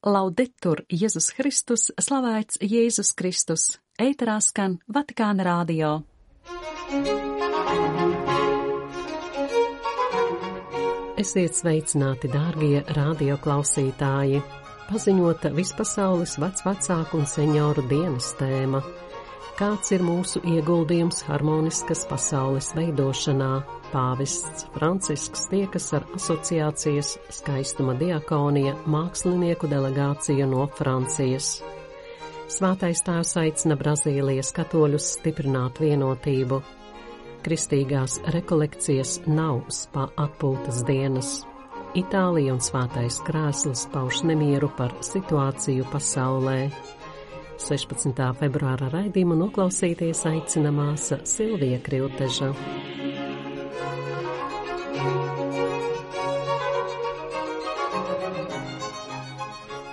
Laudetur Jēzus Kristus, slavēts Jēzus Kristus, ēterā skan Vatikāna rādio. Esiet sveicināti, dārgie radioklausītāji! Paziņota vispasaules vecvecāku un senioru dienas tēma. Kāds ir mūsu ieguldījums harmoniskas pasaules veidošanā? Pāvests Francisks tiekas ar asociācijas skaistuma diakonija mākslinieku delegāciju no Francijas. Svētais tēvs aicina Brazīlijas katoļus stiprināt vienotību. Kristīgās rekolekcijas nav spa atpūtas dienas. Itālija un svētais krēsls pauž nemieru par situāciju pasaulē. 16. februāra raidījumu noklausīties aicina māsa Silvija Krilteža.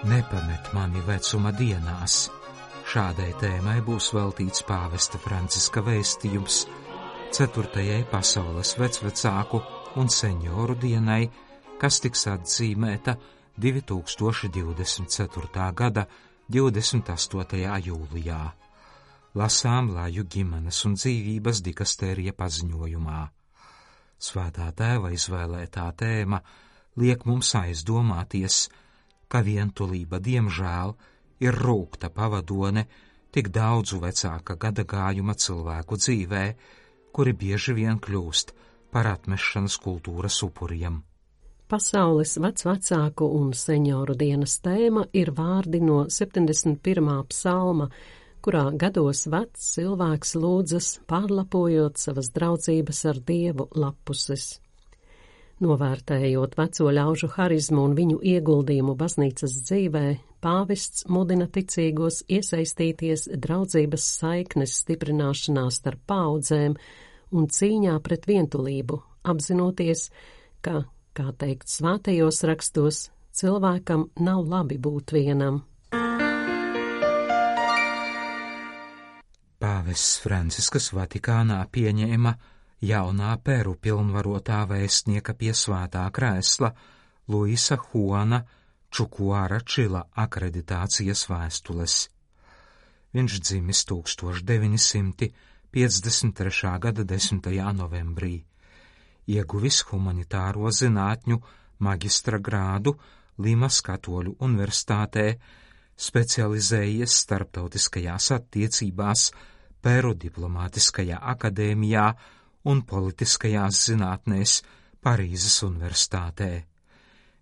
Nepamet mani vecuma dienās. Šādai tēmai būs veltīts pāvesta Franciska vēstījums 4. pasaules vecvecāku un senioru dienai, kas tiks atzīmēta 2024. gada 28. jūlijā. Lasām Lāju ģimenes un dzīvības dikastērija paziņojumā. Svētā tēva izvēlētā tēma liek mums aizdomāties, ka vientulība diemžēl ir rūkta pavadone tik daudzu vecāka gada gājuma cilvēku dzīvē, kuri bieži vien kļūst par atmešanas kultūras upuriem. Pasaules vecvecāku un senioru dienas tēma ir vārdi no 71. psalma, kurā gados vecs cilvēks lūdzas pārlapojot savas draudzības ar dievu lapuses. Novērtējot veco ļaužu harizmu un viņu ieguldījumu baznīcas dzīvē, pāvests mudina ticīgos iesaistīties draudzības saiknes stiprināšanā starp paudzēm un cīņā pret vientulību, apzinoties, ka, kā teikt svētajos rakstos, cilvēkam nav labi būt vienam. Pāvests Franciskas Vatikānā pieņēma jaunā Peru pilnvarotā vēstnieka pie svētā krēsla Luisa Juana Čukuāra Čila akreditācijas vēstules. Viņš dzimis 1953. gada 10. novembrī, ieguvis humanitāro zinātņu maģistra grādu Limas Katoļu universitātē, specializējies starptautiskajās attiecībās Peru diplomātiskajā akadēmijā un politiskajās zinātnēs Parīzes universitātē.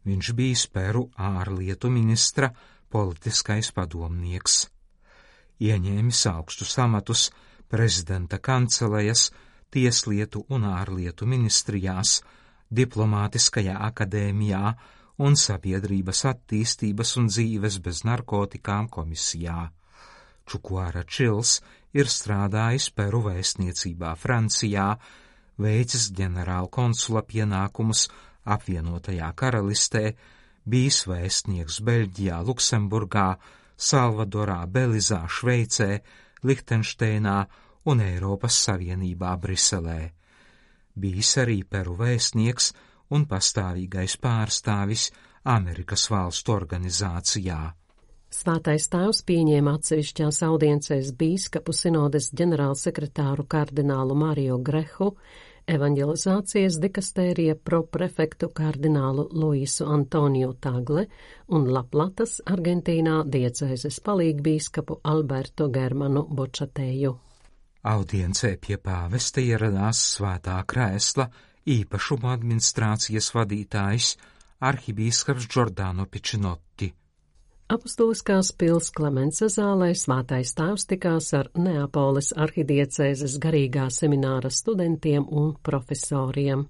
Viņš bija Peru ārlietu ministra politiskais padomnieks. Ieņēmis augstus amatus prezidenta kancelejas, tieslietu un ārlietu ministrijās, diplomātiskajā akadēmijā un sabiedrības attīstības un dzīves bez narkotikām komisijā. Čukuāra Čils ir strādājis Peru vēstniecībā Francijā, veicis ģenerāla konsula pienākumus apvienotajā karalistē, bijis vēstnieks Beļģijā, Luksemburgā, Salvadorā, Belizā, Šveicē, Lihtenšteinā un Eiropas Savienībā Briselē. Bijis arī Peru vēstnieks un pastāvīgais pārstāvis Amerikas valstu organizācijā. Svētais tēvs pieņēma atsevišķās audiencēs bīskapu sinodes ģenerālsekretāru kardinālu Mario Grehu, evanģelizācijas dikastērija proprefektu kardinālu Luisu Antoniju Tagle un Laplatas Argentīnā diecēzes palīgbīskapu Alberto Germanu Bočatēju. Audiencē pie pāvesta ieradās svētā krēsla īpašuma administrācijas vadītājs arhibīskaps Giordano Pičinotti. Apustuliskās pils Klemensa zālē svētais tēvs tikās ar Neapoles arhidiecēzes garīgā semināra studentiem un profesoriem.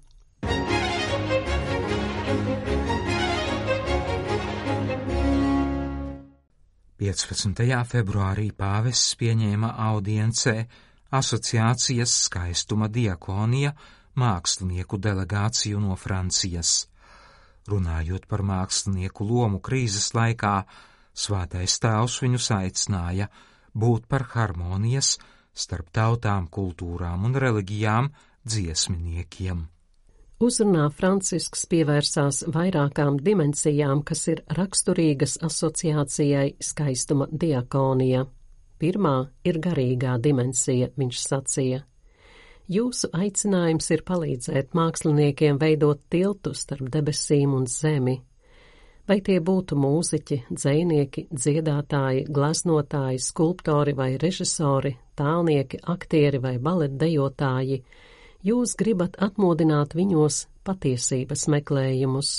Piecpadsmitajā februārī pāvests pieņēma audiencē asociācijas skaistuma diakonija mākslinieku delegāciju no Francijas. Runājot par mākslinieku lomu krīzes laikā, svētais tēvs viņus aicināja būt par harmonijas starp tautām, kultūrām un reliģijām dziesminiekiem. Uzrunā Francisks pievērsās vairākām dimensijām, kas ir raksturīgas asociācijai skaistuma diakonija. Pirmā ir garīgā dimensija, viņš sacīja. Jūsu aicinājums ir palīdzēt māksliniekiem veidot tiltu starp debesīm un zemi. Vai tie būtu mūziķi, dzēnieki, dziedātāji, gleznotāji, skulptori vai režisori, tālnieki, aktieri vai baletdejotāji, jūs gribat atmodināt viņos patiesības meklējumus,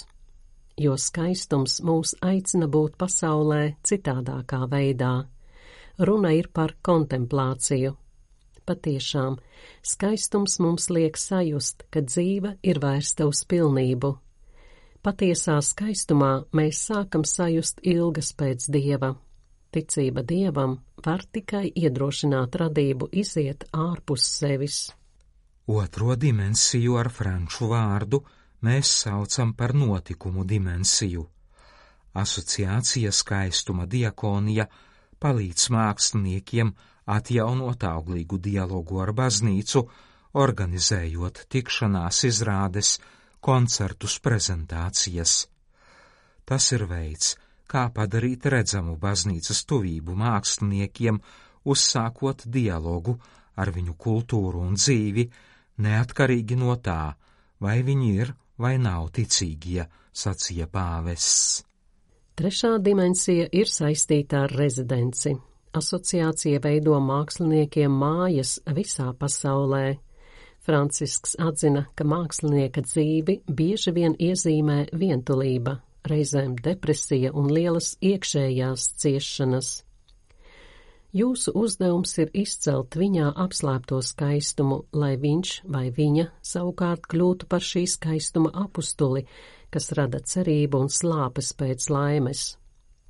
jo skaistums mūs aicina būt pasaulē citādākā veidā. Runa ir par kontemplāciju, Patiešām, skaistums mums liek sajust, ka dzīve ir vērsta uz pilnību. Patiesā skaistumā mēs sākam sajust ilgas pēc dieva. Ticība dievam var tikai iedrošināt radību iziet ārpus sevis. Otro dimensiju ar franču vārdu mēs saucam par notikumu dimensiju. Asociācija skaistuma diakonija palīdz māksliniekiem atjaunot auglīgu dialogu ar baznīcu, organizējot tikšanās izrādes, koncertus, prezentācijas. Tas ir veids, kā padarīt redzamu baznīcas tuvību māksliniekiem, uzsākot dialogu ar viņu kultūru un dzīvi, neatkarīgi no tā, vai viņi ir vai nav ticīgie, sacīja pāvests. Trešā dimensija ir saistīta ar rezidenci. Asociācija veido māksliniekiem mājas visā pasaulē. Francisks atzina, ka mākslinieka dzīvi bieži vien iezīmē vientulība, reizēm depresija un lielas iekšējās ciešanas. Jūsu uzdevums ir izcelt viņā apslēpto skaistumu, lai viņš vai viņa savukārt kļūtu par šī skaistuma apustuli, kas rada cerību un slāpes pēc laimes.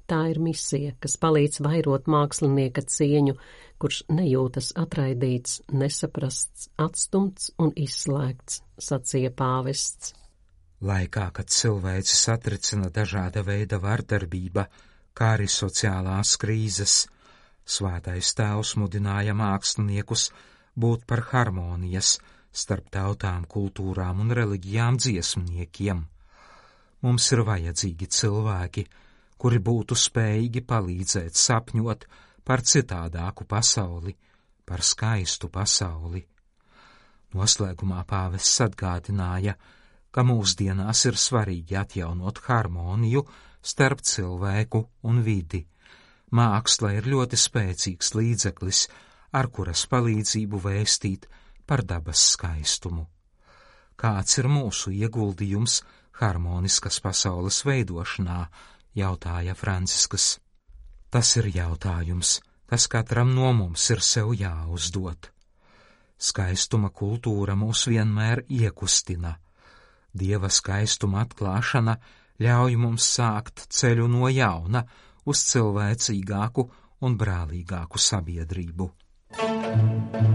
Tā ir misija, kas palīdz vairot mākslinieka cieņu, kurš nejūtas atraidīts, nesaprasts, atstumts un izslēgts, sacīja pāvests. Laikā, kad cilvēcis satricina dažāda veida vardarbība, kā arī sociālās krīzes, svētais tēvs mudināja māksliniekus būt par harmonijas starp tautām, kultūrām un reliģijām dziesmniekiem. Mums ir vajadzīgi cilvēki, kuri būtu spējīgi palīdzēt sapņot par citādāku pasauli, par skaistu pasauli. Noslēgumā pāvests atgādināja, ka mūsdienās ir svarīgi atjaunot harmoniju starp cilvēku un vidi. Māksla ir ļoti spēcīgs līdzeklis, ar kuras palīdzību vēstīt par dabas skaistumu. Kāds ir mūsu ieguldījums harmoniskas pasaules veidošanā, jautāja Franciskas. Tas ir jautājums, kas katram no mums ir sev jāuzdod. Skaistuma kultūra mūs vienmēr iekustina. Dieva skaistuma atklāšana ļauj mums sākt ceļu no jauna uz cilvēcīgāku un brālīgāku sabiedrību. Thank you.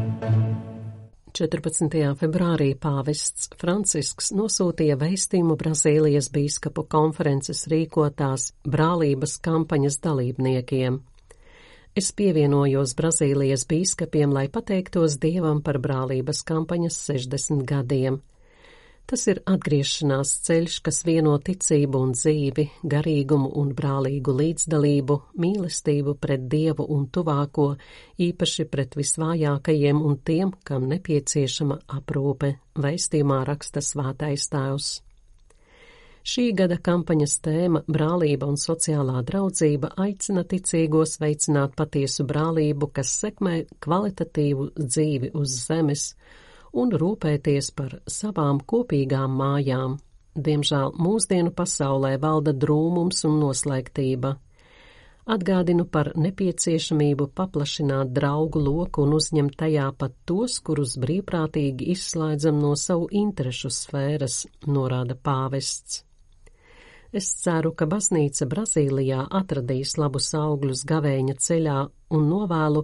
14. februārī pāvests Francisks nosūtīja vēstījumu Brazīlijas bīskapu konferences rīkotās brālības kampaņas dalībniekiem. Es pievienojos Brazīlijas bīskapiem, lai pateiktos Dievam par brālības kampaņas 60 gadiem. Tas ir atgriešanās ceļš, kas vieno ticību un dzīvi, garīgumu un brālīgu līdzdalību, mīlestību pret Dievu un tuvāko, īpaši pret visvājākajiem un tiem, kam nepieciešama aprūpe, veistījumā raksta svātais tēvs. Šī gada kampaņas tēma Brālība un sociālā draudzība aicina ticīgos veicināt patiesu brālību, kas sekmē kvalitatīvu dzīvi uz zemes un rūpēties par savām kopīgām mājām. Diemžēl mūsdienu pasaulē valda drūmums un noslēgtība. Atgādinu par nepieciešamību paplašināt draugu loku un uzņemt tajā pat tos, kurus brīvprātīgi izslēdzam no savu interešu sfēras, norāda pāvests. Es ceru, ka baznīca Brazīlijā atradīs labus augļus gavēņa ceļā un novēlu,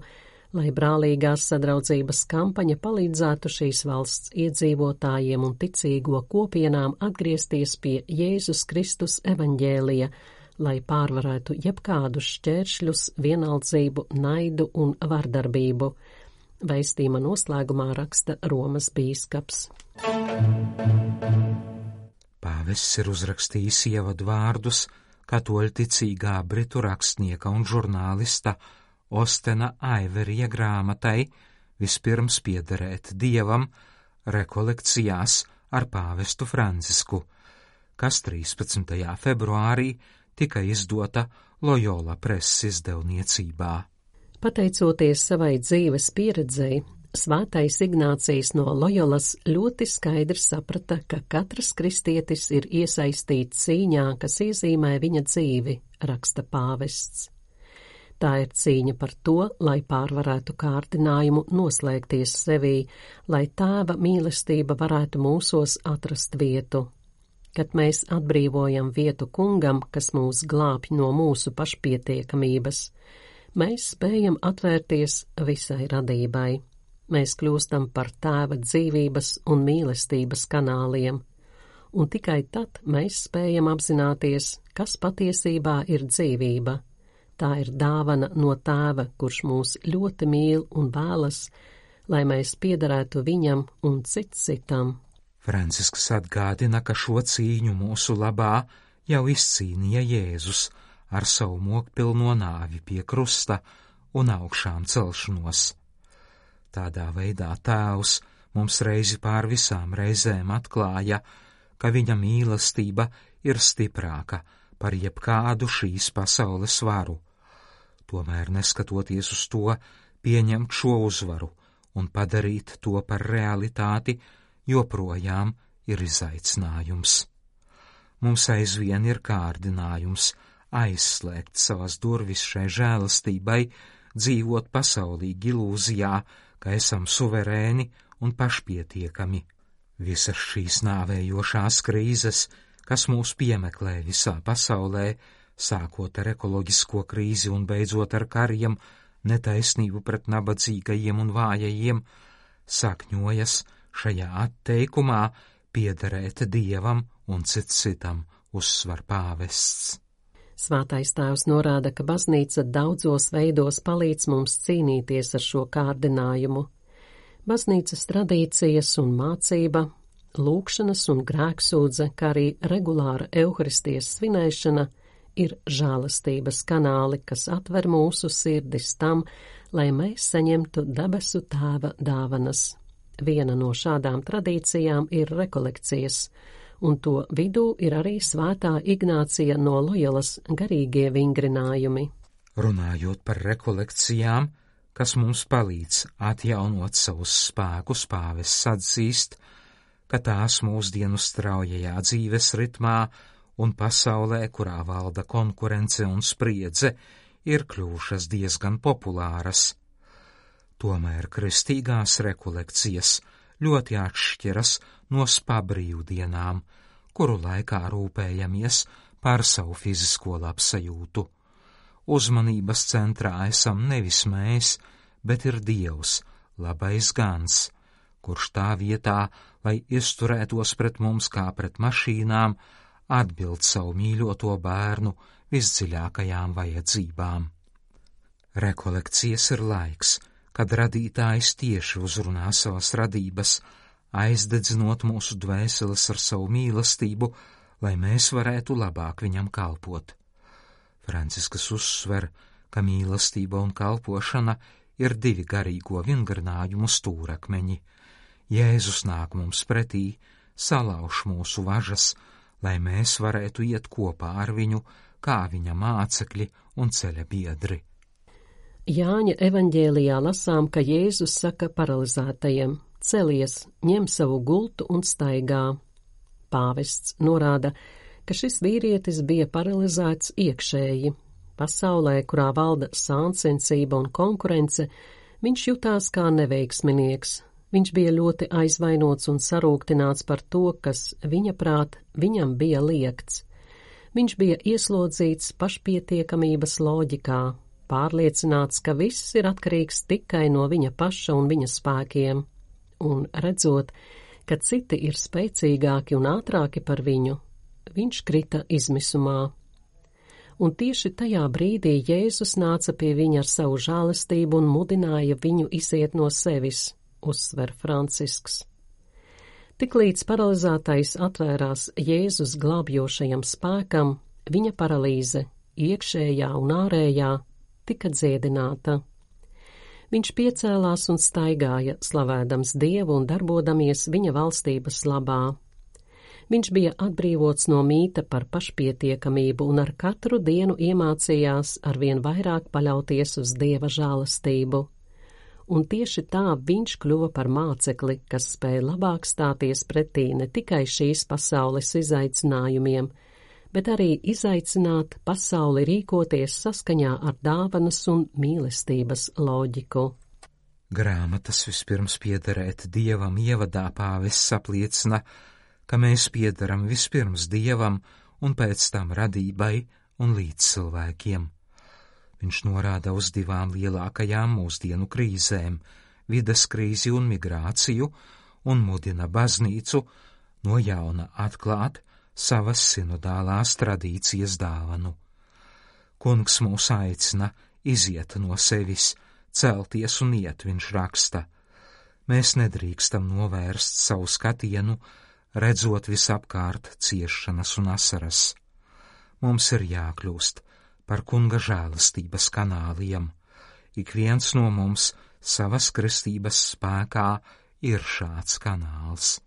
lai brālīgās sadraudzības kampaņa palīdzētu šīs valsts iedzīvotājiem un ticīgo kopienām atgriezties pie Jēzus Kristus evaņģēlija, lai pārvarētu jebkādus šķēršļus, vienaldzību, naidu un vardarbību. Veistīma noslēgumā raksta Romas bīskaps. Pāvests ir uzrakstījis ievadu vārdus katoļticīgā britu rakstnieka un žurnālista Ostena Aiverija grāmatai vispirms piederēt dievam rekolekcijās ar pāvestu Francisku, kas 13. februārī tika izdota Loyola preses izdevniecībā. Pateicoties savai dzīves pieredzei, Svētais Ignācijas no Loyolas ļoti skaidri saprata, ka katrs kristietis ir iesaistīts cīņā, kas iezīmē viņa dzīvi, raksta pāvests. Tā ir cīņa par to, lai pārvarētu kārdinājumu noslēgties sevī, lai tēva mīlestība varētu mūsos atrast vietu. Kad mēs atbrīvojam vietu kungam, kas mūs glābj no mūsu pašpietiekamības, mēs spējam atvērties visai radībai. Mēs kļūstam par tēva dzīvības un mīlestības kanāliem, un tikai tad mēs spējam apzināties, kas patiesībā ir dzīvība. Tā ir dāvana no tēva, kurš mūs ļoti mīl un vēlas, lai mēs piederētu viņam un cits citam. Francisks atgādina, ka šo cīņu mūsu labā jau izcīnīja Jēzus ar savu mokpilno nāvi pie krusta un augšām celšanos. Tādā veidā Tēvs mums reizi pār visām reizēm atklāja, ka viņa mīlestība ir stiprāka par jebkādu šīs pasaules varu. Tomēr, neskatoties uz to, pieņemt šo uzvaru un padarīt to par realitāti, joprojām ir izaicinājums. Mums aizvien ir kārdinājums aizslēgt savas durvis šai žēlastībai, dzīvot pasaulīgi ilūzijā, ka esam suverēni un pašpietiekami. Visas šīs nāvējošās krīzes, kas mūs piemeklē visā pasaulē, sākot ar ekoloģisko krīzi un beidzot ar kariem, netaisnību pret nabadzīgajiem un vājajiem, sakņojas šajā atteikumā piederēt dievam un cits citam uzsvar pāvests. Svētais tēvs norāda, ka baznīca daudzos veidos palīdz mums cīnīties ar šo kārdinājumu. Baznīcas tradīcijas un mācība, lūkšanas un grēksūdze, kā arī regulāra euharistijas svinēšana ir žālastības kanāli, kas atver mūsu sirdis tam, lai mēs saņemtu debesu tēva dāvanas. Viena no šādām tradīcijām ir rekolekcijas – un to vidū ir arī svētā Ignācija no Lojolas garīgie vingrinājumi. Runājot par rekolekcijām, kas mums palīdz atjaunot savus spēkus, pāvis atzīst, ka tās mūsdienu straujajā dzīves ritmā un pasaulē, kurā valda konkurence un spriedze, ir kļuvušas diezgan populāras. Tomēr kristīgās rekolekcijas ļoti atšķiras no spabrīvdienām, kuru laikā rūpējamies par savu fizisko labsajūtu. Uzmanības centrā esam nevis mēs, bet ir Dievs, labais gans, kurš tā vietā, lai izturētos pret mums kā pret mašīnām, atbild savu mīļoto bērnu visdziļākajām vajadzībām. Rekolekcijas ir laiks, kad radītājs tieši uzrunā savas radības, aizdedzinot mūsu dvēseles ar savu mīlestību, lai mēs varētu labāk viņam kalpot. Franciskas uzsver, ka mīlestība un kalpošana ir divi garīgo vingrinājumu stūrakmeņi. Jēzus nāk mums pretī, salauž mūsu važas, lai mēs varētu iet kopā ar viņu, kā viņa mācekļi un ceļa biedri. Jāņa evaņģēlijā lasām, ka Jēzus saka paralizētajiem: Celies, ņem savu gultu un staigā. Pāvests norāda, ka šis vīrietis bija paralizēts iekšēji. Pasaulē, kurā valda sāncensība un konkurence, viņš jutās kā neveiksminieks. Viņš bija ļoti aizvainots un sarūktināts par to, kas viņa prāt viņam bija liekts. Viņš bija ieslodzīts pašpietiekamības loģikā, pārliecināts, ka viss ir atkarīgs tikai no viņa paša un viņa spēkiem, un redzot, ka citi ir spēcīgāki un ātrāki par viņu, viņš krita izmisumā. Un tieši tajā brīdī Jēzus nāca pie viņa ar savu žēlastību un mudināja viņu iziet no sevis, uzsver Francisks. Tiklīdz paralizētais atvērās Jēzus glābjošajam spēkam, viņa paralīze, iekšējā un ārējā, tika dziedināta. Viņš piecēlās un staigāja, slavēdams Dievu un darbodamies viņa valstības labā. Viņš bija atbrīvots no mīta par pašpietiekamību un ar katru dienu iemācījās arvien vairāk paļauties uz Dieva žālastību un tieši tā viņš kļuva par mācekli, kas spēja labāk stāties pretī ne tikai šīs pasaules izaicinājumiem, bet arī izaicināt pasauli rīkoties saskaņā ar dāvanas un mīlestības loģiku. Grāmatas vispirms piederēt dievam ievadā pāvis apliecina, ka mēs piedaram vispirms dievam un pēc tam radībai un līdz cilvēkiem. Viņš norāda uz divām lielākajām mūsdienu krīzēm - vides krīzi un migrāciju, un mudina baznīcu no jauna atklāt savas sinodālās tradīcijas dāvanu. Kungs mūs aicina iziet no sevis, celties un iet, viņš raksta. Mēs nedrīkstam novērst savu skatienu, redzot visapkārt ciešanas un asaras. Mums ir jākļūst par kunga žēlastības kanāliem. Ik viens no mums savas kristības spēkā ir šāds kanāls.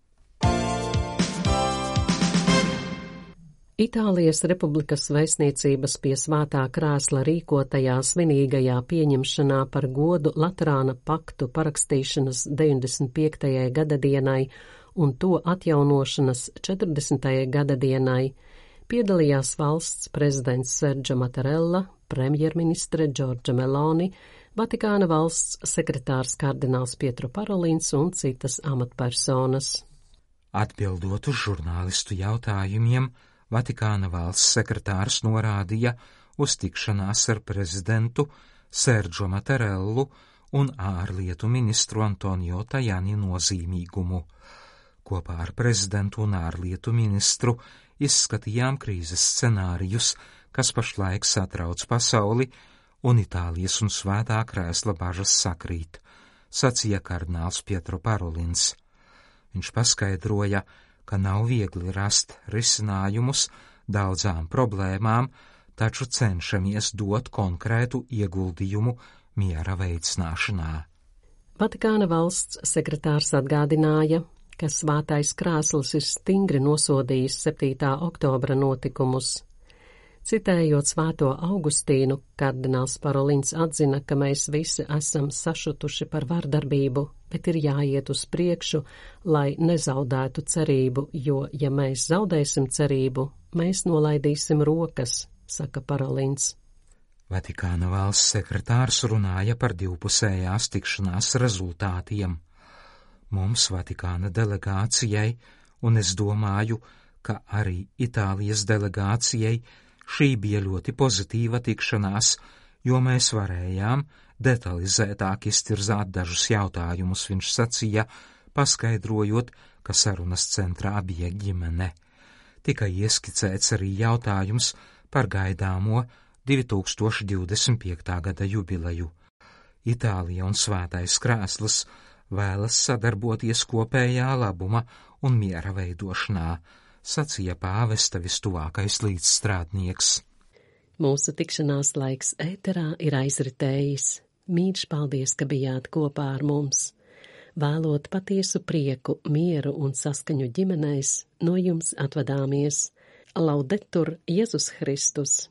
Itālijas Republikas vēstniecības pie svētā krēsla rīkotajā svinīgajā pieņemšanā par godu Latrāna paktu parakstīšanas 95. gada dienai un to atjaunošanas 40. gada dienai piedalījās valsts prezidents Sergio Mattarella, premjerministre Džordža Meloni, Vatikāna valsts sekretārs kardināls Pietro Parolins un citas amatpersonas. Atbildot uz žurnālistu jautājumiem, Vatikāna valsts sekretārs norādīja uz tikšanās ar prezidentu Sergio Mattarellu un ārlietu ministru Antonio Tajani nozīmīgumu. Kopā ar prezidentu un ārlietu ministru izskatījām krīzes scenārijus, kas pašlaik satrauc pasauli, un Itālijas un svētā krēsla bažas sakrīt, sacīja kardināls Pietro Parolins. Viņš paskaidroja, ka nav viegli rast risinājumus daudzām problēmām, taču cenšamies dot konkrētu ieguldījumu miera veicināšanā. Vatikāna valsts sekretārs atgādināja, ka svātais krāsls ir stingri nosodījis 7. oktobra notikumus. Citējot svāto Augustīnu, kardināls Parolins atzina, ka mēs visi esam sašutuši par vardarbību, bet ir jāiet uz priekšu, lai nezaudētu cerību, jo, ja mēs zaudēsim cerību, mēs nolaidīsim rokas, saka Parolins. Vatikāna valsts sekretārs runāja par divpusējās tikšanās rezultātiem mums Vatikāna delegācijai, un es domāju, ka arī Itālijas delegācijai šī bija ļoti pozitīva tikšanās, jo mēs varējām detalizētāk iztirzāt dažus jautājumus, viņš sacīja, paskaidrojot, ka sarunas centrā bija ģimene. Tika ieskicēts arī jautājums par gaidāmo 2025. gada jubileju. Itālija un svētais krēsls vēlas sadarboties kopējā labuma un miera veidošanā, sacīja pāvesta vistuvākais līdzstrādnieks. Mūsu tikšanās laiks ēterā ir aizritējis. Mīļš paldies, ka bijāt kopā ar mums. Vēlot patiesu prieku, mieru un saskaņu ģimenēs, no jums atvadāmies. Laudetur Jēzus Kristus!